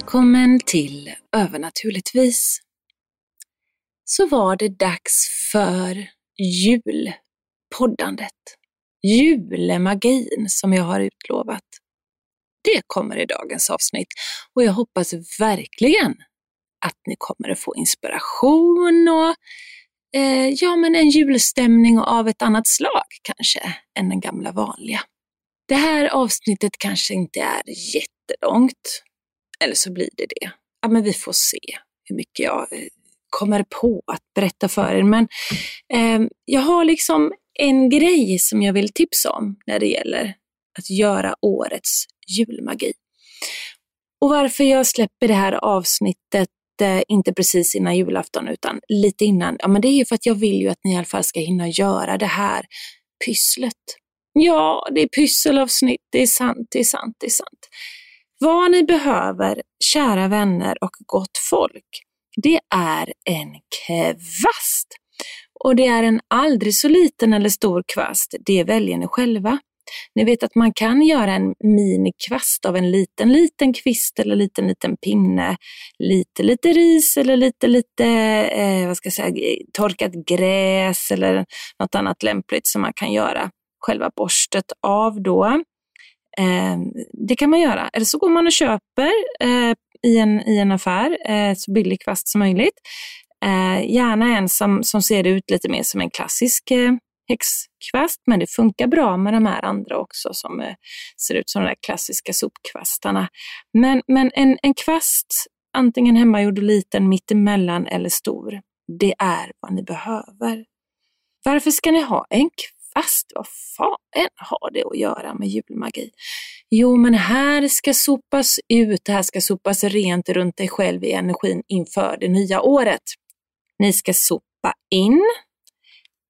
Välkommen till Övernaturligtvis. Så var det dags för julpoddandet. Julemagin som jag har utlovat. Det kommer i dagens avsnitt och jag hoppas verkligen att ni kommer att få inspiration och eh, ja, men en julstämning av ett annat slag kanske än den gamla vanliga. Det här avsnittet kanske inte är jättelångt, eller så blir det det. Ja, men vi får se hur mycket jag eh, kommer på att berätta för er. Men eh, jag har liksom en grej som jag vill tipsa om när det gäller att göra årets julmagi. Och varför jag släpper det här avsnittet eh, inte precis innan julafton utan lite innan, ja men det är ju för att jag vill ju att ni i alla fall ska hinna göra det här pysslet. Ja, det är pysselavsnitt, det är sant, det är sant, det är sant. Vad ni behöver, kära vänner och gott folk, det är en kvast. Och det är en aldrig så liten eller stor kvast, det väljer ni själva. Ni vet att man kan göra en minikvast av en liten, liten kvist eller liten, liten pinne. Lite, lite ris eller lite, lite eh, vad ska jag säga, torkat gräs eller något annat lämpligt som man kan göra själva borstet av då. Eh, det kan man göra. Eller så går man och köper eh, i, en, i en affär eh, så billig kvast som möjligt. Eh, gärna en som, som ser ut lite mer som en klassisk eh, häxkvast, men det funkar bra med de här andra också som eh, ser ut som de där klassiska sopkvastarna. Men, men en, en kvast, antingen hemmagjord och liten, mittemellan eller stor, det är vad ni behöver. Varför ska ni ha en kvast? Vad fan har det att göra med julmagi? Jo, men här ska sopas ut, det här ska sopas rent runt dig själv i energin inför det nya året. Ni ska sopa in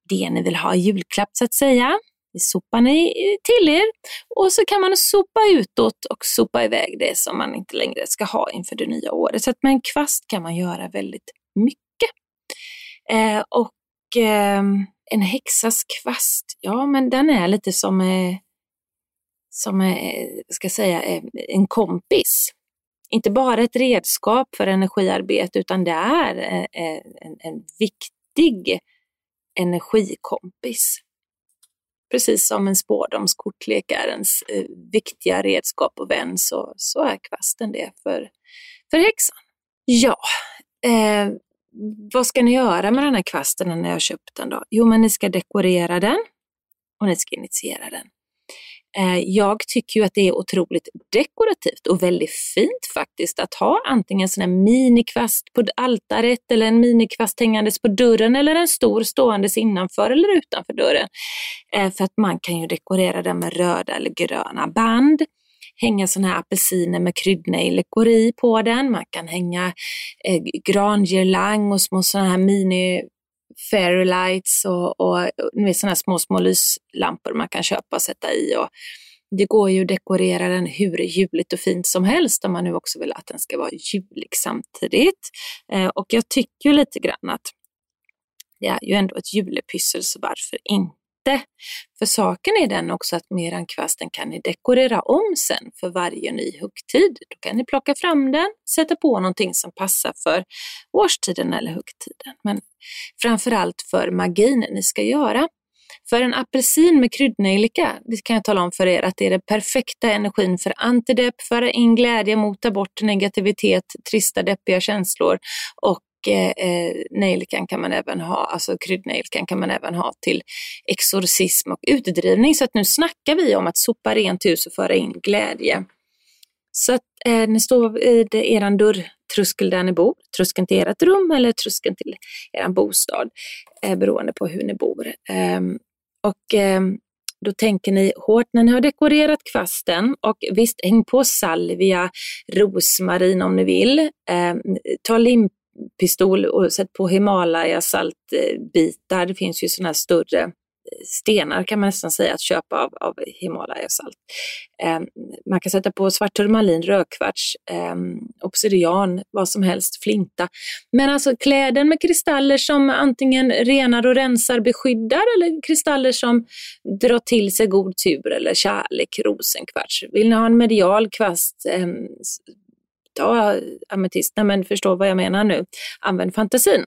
det ni vill ha i julklapp så att säga. Det sopar ni till er och så kan man sopa utåt och sopa iväg det som man inte längre ska ha inför det nya året. Så att med en kvast kan man göra väldigt mycket. Eh, och eh, en häxas kvast, ja men den är lite som, eh, som eh, ska säga, eh, en kompis. Inte bara ett redskap för energiarbete utan det är eh, eh en, en viktig energikompis. Precis som en spårdomskortlek är ens eh, viktiga redskap och vän så, så är kvasten det för, för häxan. Ja, eh, vad ska ni göra med den här kvasten när ni har köpt den då? Jo, men ni ska dekorera den och ni ska initiera den. Eh, jag tycker ju att det är otroligt dekorativt och väldigt fint faktiskt att ha antingen en sån här minikvast på altaret eller en minikvast hängandes på dörren eller en stor ståendes innanför eller utanför dörren. Eh, för att man kan ju dekorera den med röda eller gröna band hänga såna här apelsiner med kryddnejlikor i på den. Man kan hänga eh, grangirlang och små såna här mini fairy lights och, och, och ni vet, såna små, små lyslampor man kan köpa och sätta i. Och det går ju att dekorera den hur juligt och fint som helst om man nu också vill att den ska vara julig samtidigt. Eh, och jag tycker lite grann att det är ju ändå ett julepyssel, så varför inte? För saken är den också att merankvasten kan ni dekorera om sen för varje ny högtid. Då kan ni plocka fram den, sätta på någonting som passar för årstiden eller högtiden. Men framförallt för magin ni ska göra. För en apelsin med kryddnejlika, det kan jag tala om för er, att det är den perfekta energin för antidepp, föra in glädje, mota bort negativitet, trista, deppiga känslor och eh, eh, nejlikan kan man även ha, alltså kryddnejlikan kan man även ha till exorcism och utdrivning. Så att nu snackar vi om att sopa rent hus och föra in glädje. Så att eh, ni står vid er dörrtröskel där ni bor, tröskeln till ert rum eller tröskeln till er bostad, eh, beroende på hur ni bor. Eh, och eh, då tänker ni hårt när ni har dekorerat kvasten och visst, häng på salvia, rosmarin om ni vill. Eh, ta Pistol och sätt på Himalaya saltbitar. Det finns ju sådana här större eh, stenar kan man nästan säga att köpa av, av Himalaya-salt. Eh, man kan sätta på svart turmalin, rödkvarts, eh, obsidian, vad som helst, flinta. Men alltså kläden med kristaller som antingen renar och rensar, beskyddar eller kristaller som drar till sig god tur eller kärlek, rosenkvarts. Vill ni ha en medial kvast, eh, Ja, ametist, nej men förstå vad jag menar nu. Använd fantasin.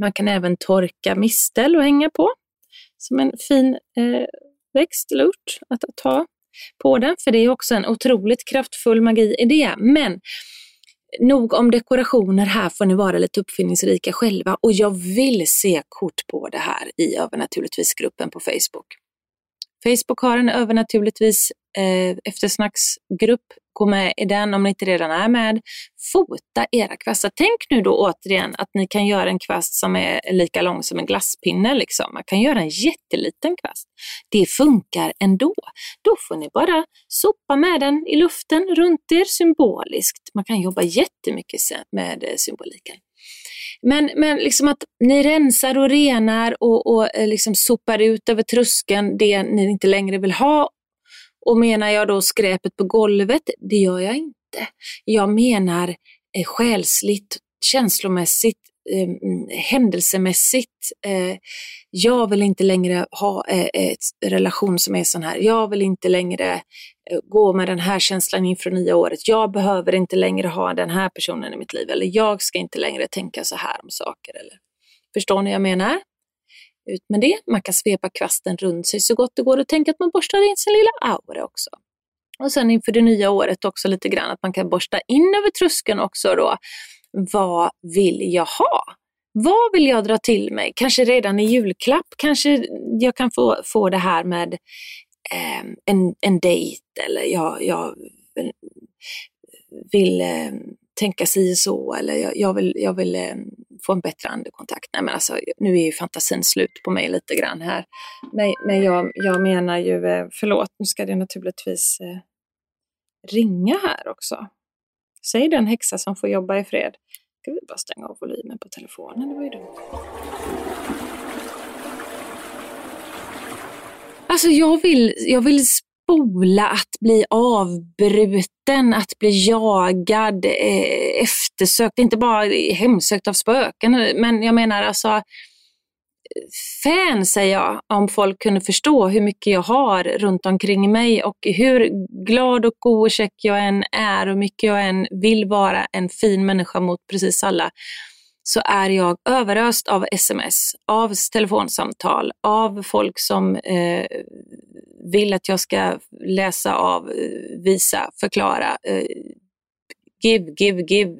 Man kan även torka mistel och hänga på som en fin eh, växt eller ört att ta på den, för det är också en otroligt kraftfull magi i det. Men nog om dekorationer, här får ni vara lite uppfinningsrika själva och jag vill se kort på det här i Övernaturligtvis-gruppen på Facebook. Facebook har en övernaturligtvis eh, eftersnacksgrupp gå med i den om ni inte redan är med. Fota era kvastar. Tänk nu då återigen att ni kan göra en kvast som är lika lång som en glasspinne. Liksom. Man kan göra en jätteliten kvast. Det funkar ändå. Då får ni bara sopa med den i luften runt er symboliskt. Man kan jobba jättemycket med eh, symboliken. Men, men liksom att ni rensar och renar och, och eh, liksom sopar ut över tröskeln det ni inte längre vill ha och menar jag då skräpet på golvet? Det gör jag inte. Jag menar eh, själsligt, känslomässigt, eh, händelsemässigt. Eh, jag vill inte längre ha eh, en relation som är sån här. Jag vill inte längre eh, gå med den här känslan inför nya året. Jag behöver inte längre ha den här personen i mitt liv. Eller jag ska inte längre tänka så här om saker. Eller, förstår ni vad jag menar? ut med det. Man kan svepa kvasten runt sig så gott det går och tänka att man borstar in sin lilla aura också. Och sen inför det nya året också lite grann att man kan borsta in över tröskeln också då. Vad vill jag ha? Vad vill jag dra till mig? Kanske redan i julklapp, kanske jag kan få, få det här med eh, en, en dejt eller jag, jag vill eh, tänka si så eller jag, jag vill, jag vill eh, få en bättre andekontakt. Nej men alltså, nu är ju fantasin slut på mig lite grann här. Men, men jag, jag menar ju, eh, förlåt, nu ska det naturligtvis eh, ringa här också. Säg den häxa som får jobba i fred. Ska vi bara stänga av volymen på telefonen, det var ju dumt. Alltså jag vill, jag vill spola, att bli avbruten, att bli jagad, eh, eftersökt, inte bara hemsökt av spöken, men jag menar alltså fan säger jag, om folk kunde förstå hur mycket jag har runt omkring mig och hur glad och god och check jag än är och hur mycket jag än vill vara en fin människa mot precis alla så är jag överöst av sms, av telefonsamtal, av folk som eh, vill att jag ska läsa av, eh, visa, förklara. Eh, give, give, give.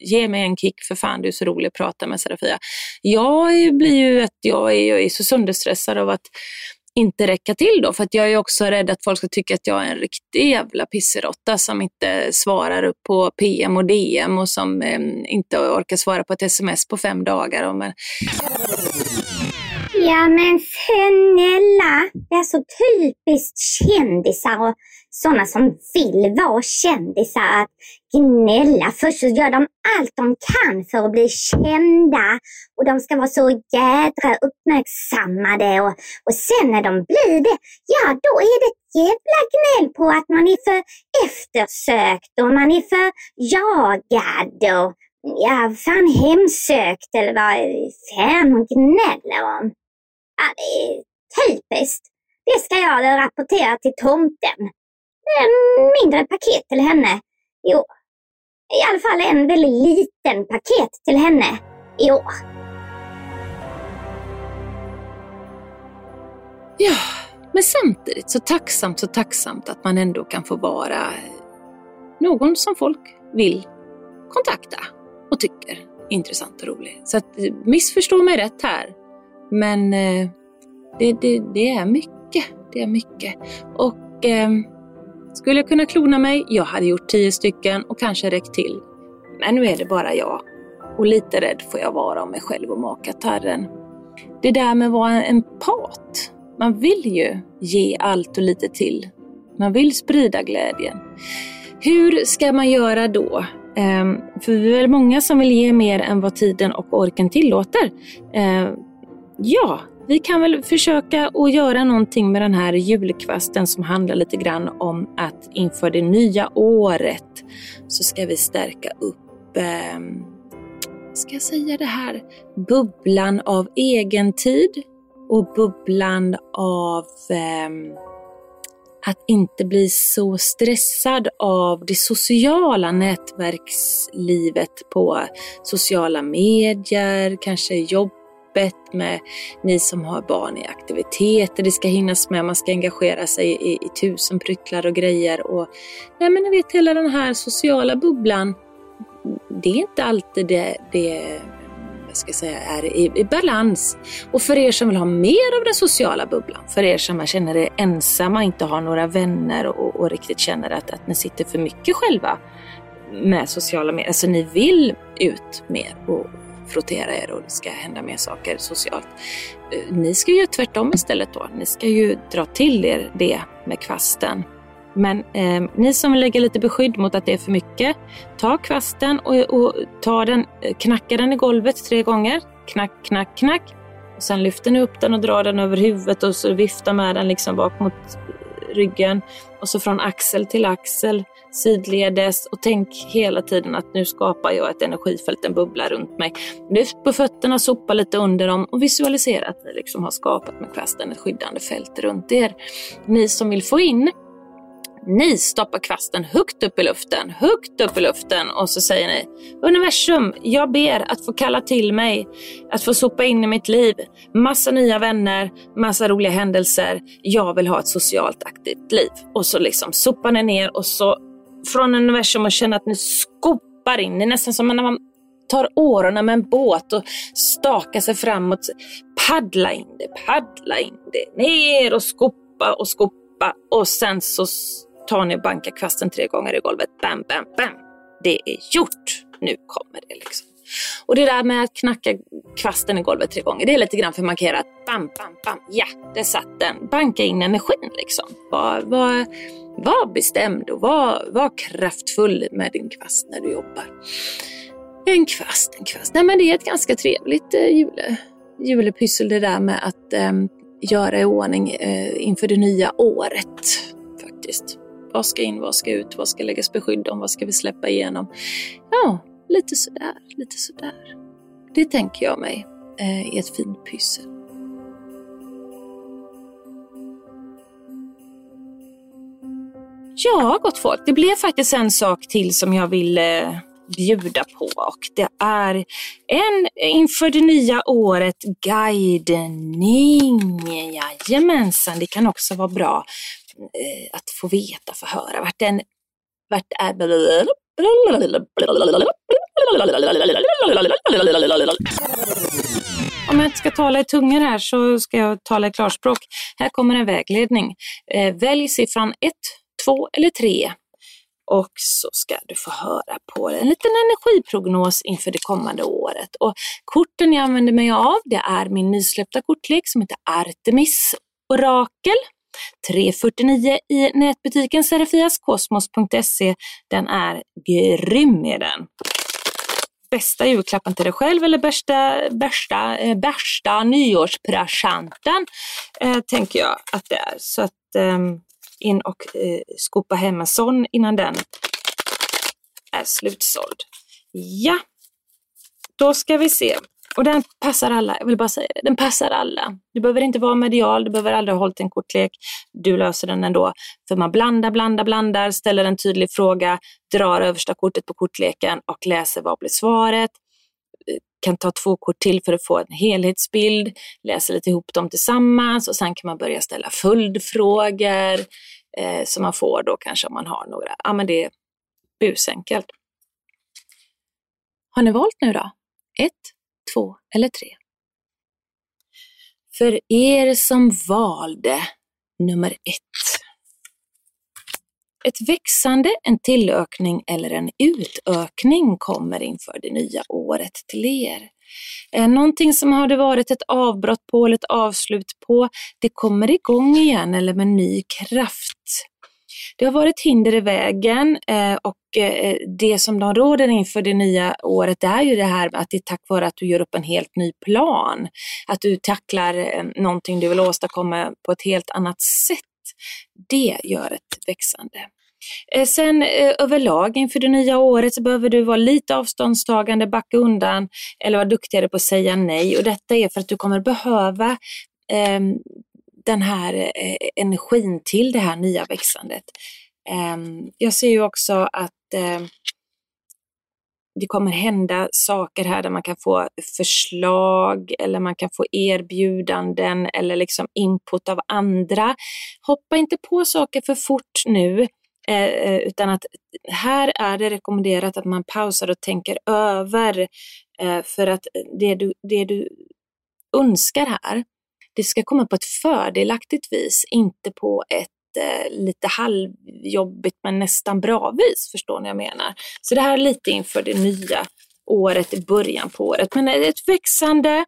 Ge mig en kick för fan, du är så rolig att prata med Serafia. Jag blir ju att jag är, jag är så sönderstressad av att inte räcka till då. För att jag är också rädd att folk ska tycka att jag är en riktig jävla pisserotta som inte svarar upp på PM och DM och som eh, inte orkar svara på ett sms på fem dagar. Och men... Ja men snälla, det är så typiskt kändisar och sådana som vill vara kändisar att gnälla. Först så gör de allt de kan för att bli kända och de ska vara så jädra uppmärksammade och, och sen när de blir det, ja då är det ett jävla gnäll på att man är för eftersökt och man är för jagad och ja, fan hemsökt eller vad fan hon gnäller om. Ja, det är typiskt. Det ska jag rapportera till tomten. En mindre paket till henne i år. I alla fall en väldigt liten paket till henne i år. Ja, men samtidigt så tacksamt, så tacksamt att man ändå kan få vara någon som folk vill kontakta och tycker är intressant och rolig. Så att, eh, missförstå mig rätt här, men eh, det, det, det, är mycket. Det är mycket. Och eh, skulle jag kunna klona mig? Jag hade gjort tio stycken och kanske räckt till. Men nu är det bara jag. Och lite rädd får jag vara om mig själv och makatarren. Det där med att vara en empat. Man vill ju ge allt och lite till. Man vill sprida glädjen. Hur ska man göra då? Ehm, för vi är väl många som vill ge mer än vad tiden och orken tillåter. Ehm, ja, vi kan väl försöka att göra någonting med den här julkvasten som handlar lite grann om att inför det nya året så ska vi stärka upp, eh, ska jag säga det här, bubblan av egen tid och bubblan av eh, att inte bli så stressad av det sociala nätverkslivet på sociala medier, kanske jobb jobbet, med ni som har barn i aktiviteter. Det ska hinnas med, man ska engagera sig i, i tusen pryttlar och grejer. Och, nej men ni vet hela den här sociala bubblan, det är inte alltid det, det jag ska säga, är i, i, balans. Och för er som vill ha mer av den sociala bubblan, för er som känner er ensamma, inte har några vänner och, och riktigt känner att, att ni sitter för mycket själva med sociala medier, alltså ni vill ut mer och, frottera er och det ska hända mer saker socialt. Eh, ni ska ju tvärtom istället då. Ni ska ju dra till er det med kvasten. Men eh, ni som vill lägga lite beskydd mot att det är för mycket, ta kvasten och, och ta den, eh, knacka den i golvet tre gånger. Knack, knack, knack. Och sen lyfter ni upp den och drar den över huvudet och så viftar med den liksom bak mot eh, ryggen. Och så från axel till axel sidledes och tänk hela tiden att nu skapar jag ett energifält, en bubbla runt mig. Lyft på fötterna, sopa lite under dem och visualisera att ni liksom har skapat med kvasten ett skyddande fält runt er. Ni som vill få in ni stoppar kvasten högt upp i luften, högt upp i luften och så säger ni Universum, jag ber att få kalla till mig, att få sopa in i mitt liv, massa nya vänner, massa roliga händelser. Jag vill ha ett socialt aktivt liv. Och så liksom sopar ni ner och så från universum och känner att ni skopar in. Det är nästan som när man tar årorna med en båt och stakar sig framåt. Paddla in det, paddla in det, ner och skopa och skopa och sen så tar ni och bankar kvasten tre gånger i golvet. Bam, bam, bam. Det är gjort. Nu kommer det liksom. Och det där med att knacka kvasten i golvet tre gånger, det är lite grann för att markera att bam, bam, bam, ja, det satt den. Banka in energin liksom. Var, var, var bestämd och var, var kraftfull med din kvast när du jobbar. En kvast, en kvast. Nej, men det är ett ganska trevligt eh, jule, julepyssel det där med att eh, göra i ordning eh, inför det nya året. faktiskt. Vad ska in, vad ska ut, vad ska läggas beskydd om, vad ska vi släppa igenom? Ja, lite sådär, lite sådär. Det tänker jag mig eh, är ett fint pyssel. Ja, gott folk. Det blev faktiskt en sak till som jag ville eh, bjuda på och det är en inför det nya året guidning. Jajamensan, det kan också vara bra eh, att få veta, få höra vart den vart är om jag inte ska tala i tungor här så ska jag tala i klarspråk. Här kommer en vägledning. Eh, välj siffran 1, två eller tre och så ska du få höra på en liten energiprognos inför det kommande året. Och korten jag använder mig av det är min nysläppta kortlek som heter Artemis Orakel. 349 i nätbutiken serafiaskosmos.se. Den är grym är den. Bästa julklappen till dig själv eller bästa, bästa, eh, bästa nyårspresenten eh, tänker jag att det är. Så att eh, in och eh, skopa hem en sån innan den är slutsåld. Ja, då ska vi se. Och den passar alla, jag vill bara säga det, den passar alla. Du behöver inte vara medial, du behöver aldrig ha hållit en kortlek. Du löser den ändå. För man blandar, blandar, blandar, ställer en tydlig fråga, drar översta kortet på kortleken och läser vad blir svaret kan ta två kort till för att få en helhetsbild, läsa lite ihop dem tillsammans och sen kan man börja ställa följdfrågor eh, som man får då kanske om man har några. Ja men det är busenkelt. Har ni valt nu då? Ett, två eller tre? För er som valde nummer ett. Ett växande, en tillökning eller en utökning kommer inför det nya året till er. Eh, någonting som hade varit ett avbrott på eller ett avslut på, det kommer igång igen eller med ny kraft. Det har varit hinder i vägen eh, och eh, det som de råder inför det nya året är ju det här att det är tack vare att du gör upp en helt ny plan. Att du tacklar någonting du vill åstadkomma på ett helt annat sätt. Det gör ett växande. Eh, sen eh, överlag inför det nya året så behöver du vara lite avståndstagande, backa undan eller vara duktigare på att säga nej. Och detta är för att du kommer behöva eh, den här eh, energin till det här nya växandet. Eh, jag ser ju också att eh, det kommer hända saker här där man kan få förslag eller man kan få erbjudanden eller liksom input av andra. Hoppa inte på saker för fort nu. Eh, eh, utan att här är det rekommenderat att man pausar och tänker över. Eh, för att det du, det du önskar här, det ska komma på ett fördelaktigt vis, inte på ett eh, lite halvjobbigt men nästan bra vis, förstår ni vad jag menar? Så det här är lite inför det nya året, i början på året. Men ett växande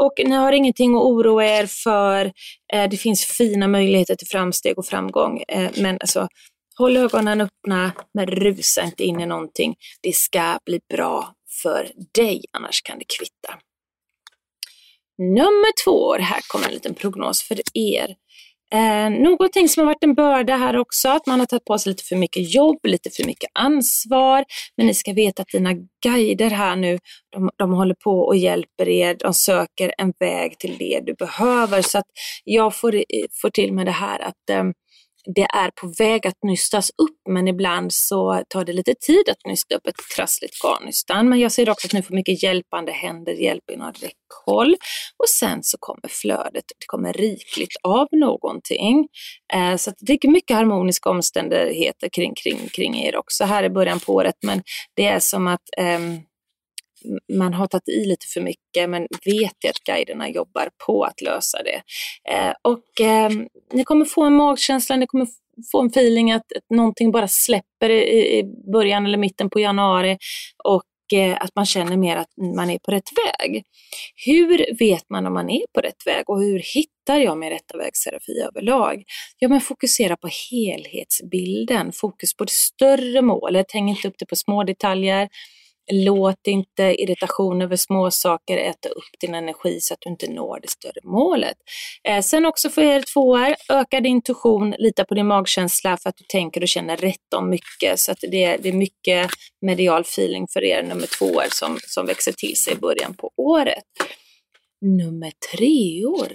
och ni har ingenting att oroa er för. Eh, det finns fina möjligheter till framsteg och framgång. Men alltså, Håll ögonen öppna, men rusa inte in i någonting. Det ska bli bra för dig, annars kan det kvitta. Nummer två, här kommer en liten prognos för er. Eh, någonting som har varit en börda här också, att man har tagit på sig lite för mycket jobb, lite för mycket ansvar. Men ni ska veta att dina guider här nu, de, de håller på och hjälper er, de söker en väg till det du behöver. Så att jag får, eh, får till med det här att eh, det är på väg att nystas upp men ibland så tar det lite tid att nysta upp ett trassligt garnnystan. Men jag ser också att ni får mycket hjälpande händer, hjälp inom räckhåll och sen så kommer flödet, det kommer rikligt av någonting. Eh, så det är mycket harmoniska omständigheter kring, kring, kring er också här i början på året men det är som att eh, man har tagit i lite för mycket men vet att guiderna jobbar på att lösa det. Eh, och eh, ni kommer få en magkänsla, ni kommer få en feeling att, att någonting bara släpper i, i början eller mitten på januari och eh, att man känner mer att man är på rätt väg. Hur vet man om man är på rätt väg och hur hittar jag min rätta väg överlag? Ja, men fokusera på helhetsbilden, fokus på det större målet, häng inte upp det på små detaljer. Låt inte irritation över småsaker äta upp din energi så att du inte når det större målet. Eh, sen också för er tvåor, öka din intuition, lita på din magkänsla för att du tänker och känner rätt om mycket. Så att det, är, det är mycket medial feeling för er nummer tvåor som, som växer till sig i början på året. Nummer treor.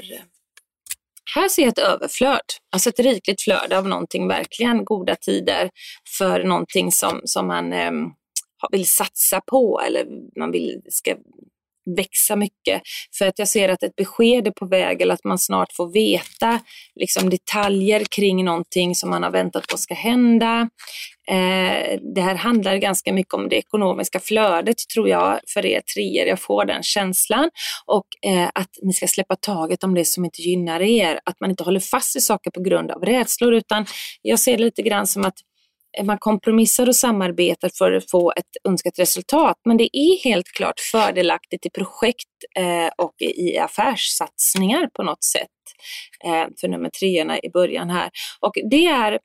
Här ser jag ett överflöd, alltså ett rikligt flöde av någonting, verkligen goda tider för någonting som, som man eh, vill satsa på eller man vill ska växa mycket. För att jag ser att ett besked är på väg eller att man snart får veta liksom, detaljer kring någonting som man har väntat på ska hända. Eh, det här handlar ganska mycket om det ekonomiska flödet tror jag för er treor. Jag får den känslan. Och eh, att ni ska släppa taget om det som inte gynnar er. Att man inte håller fast i saker på grund av rädslor utan jag ser det lite grann som att man kompromissar och samarbetar för att få ett önskat resultat. Men det är helt klart fördelaktigt i projekt eh, och i affärssatsningar på något sätt eh, för nummer treorna i början här. Och det är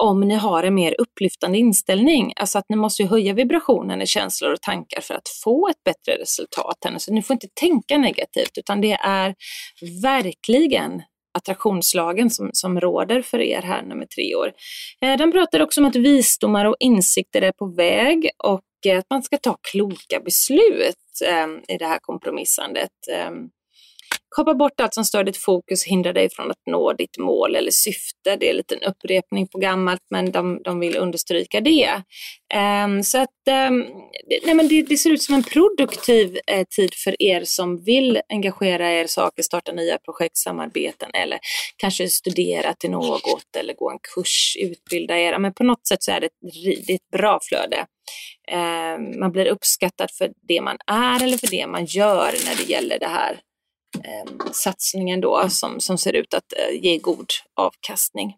om ni har en mer upplyftande inställning. Alltså att ni måste höja vibrationen i känslor och tankar för att få ett bättre resultat. Så ni får inte tänka negativt utan det är verkligen attraktionslagen som, som råder för er här nummer tre år. Eh, den pratar också om att visdomar och insikter är på väg och eh, att man ska ta kloka beslut eh, i det här kompromissandet kapa bort allt som stör ditt fokus och hindrar dig från att nå ditt mål eller syfte. Det är lite en upprepning på gammalt men de, de vill understryka det. Um, så att um, nej, men det, det, ser ut som en produktiv eh, tid för er som vill engagera er saker, starta nya projekt, samarbeten eller kanske studera till något eller gå en kurs, utbilda er. Men på något sätt så är det ett, det är ett bra flöde. Um, man blir uppskattad för det man är eller för det man gör när det gäller det här eh, satsningen då som, som ser ut att eh, ge god avkastning.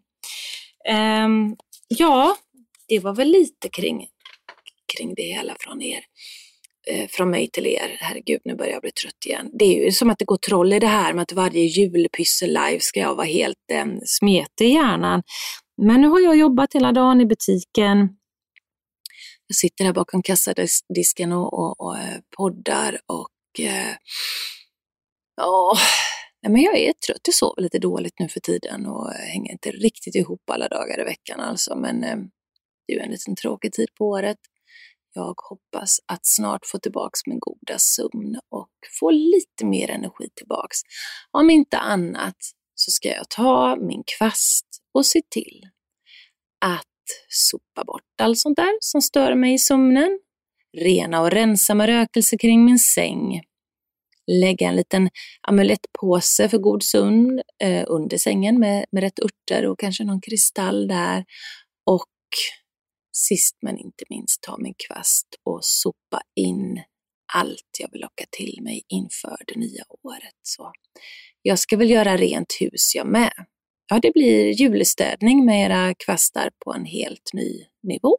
Eh, ja, det var väl lite kring, kring det hela från er. Eh, från mig till er. Herregud, nu börjar jag bli trött igen. Det är ju som att det går troll i det här med att varje julpyssel live ska jag vara helt eh, smetig i hjärnan. Men nu har jag jobbat hela dagen i butiken. Jag sitter här bakom kassadisken och, och, och eh, poddar och eh, Ja, men jag är trött. Jag sover lite dåligt nu för tiden och eh, hänger inte riktigt ihop alla dagar i veckan alltså. Men eh, det är ju en liten tråkig tid på året. Jag hoppas att snart få tillbaks min goda sömn och få lite mer energi tillbaks. Om inte annat så ska jag ta min kvast och se till att sopa bort allt sånt där som stör mig i sömnen, rena och rensa med rökelse kring min säng, lägga en liten amulettpåse för god sömn eh, under sängen med, med rätt örter och kanske någon kristall där. Och sist men inte minst ta min kvast och sopa in allt jag vill locka till mig inför det nya året. Så jag ska väl göra rent hus jag med. Ja, det blir julstädning med era kvastar på en helt ny nivå.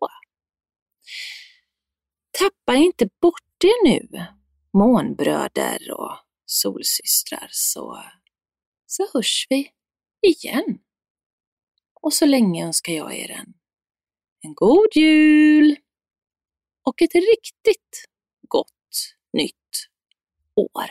Tappa inte bort er nu månbröder och solsystrar så, så hörs vi igen. Och så länge önskar jag er en, en god jul och ett riktigt gott nytt år.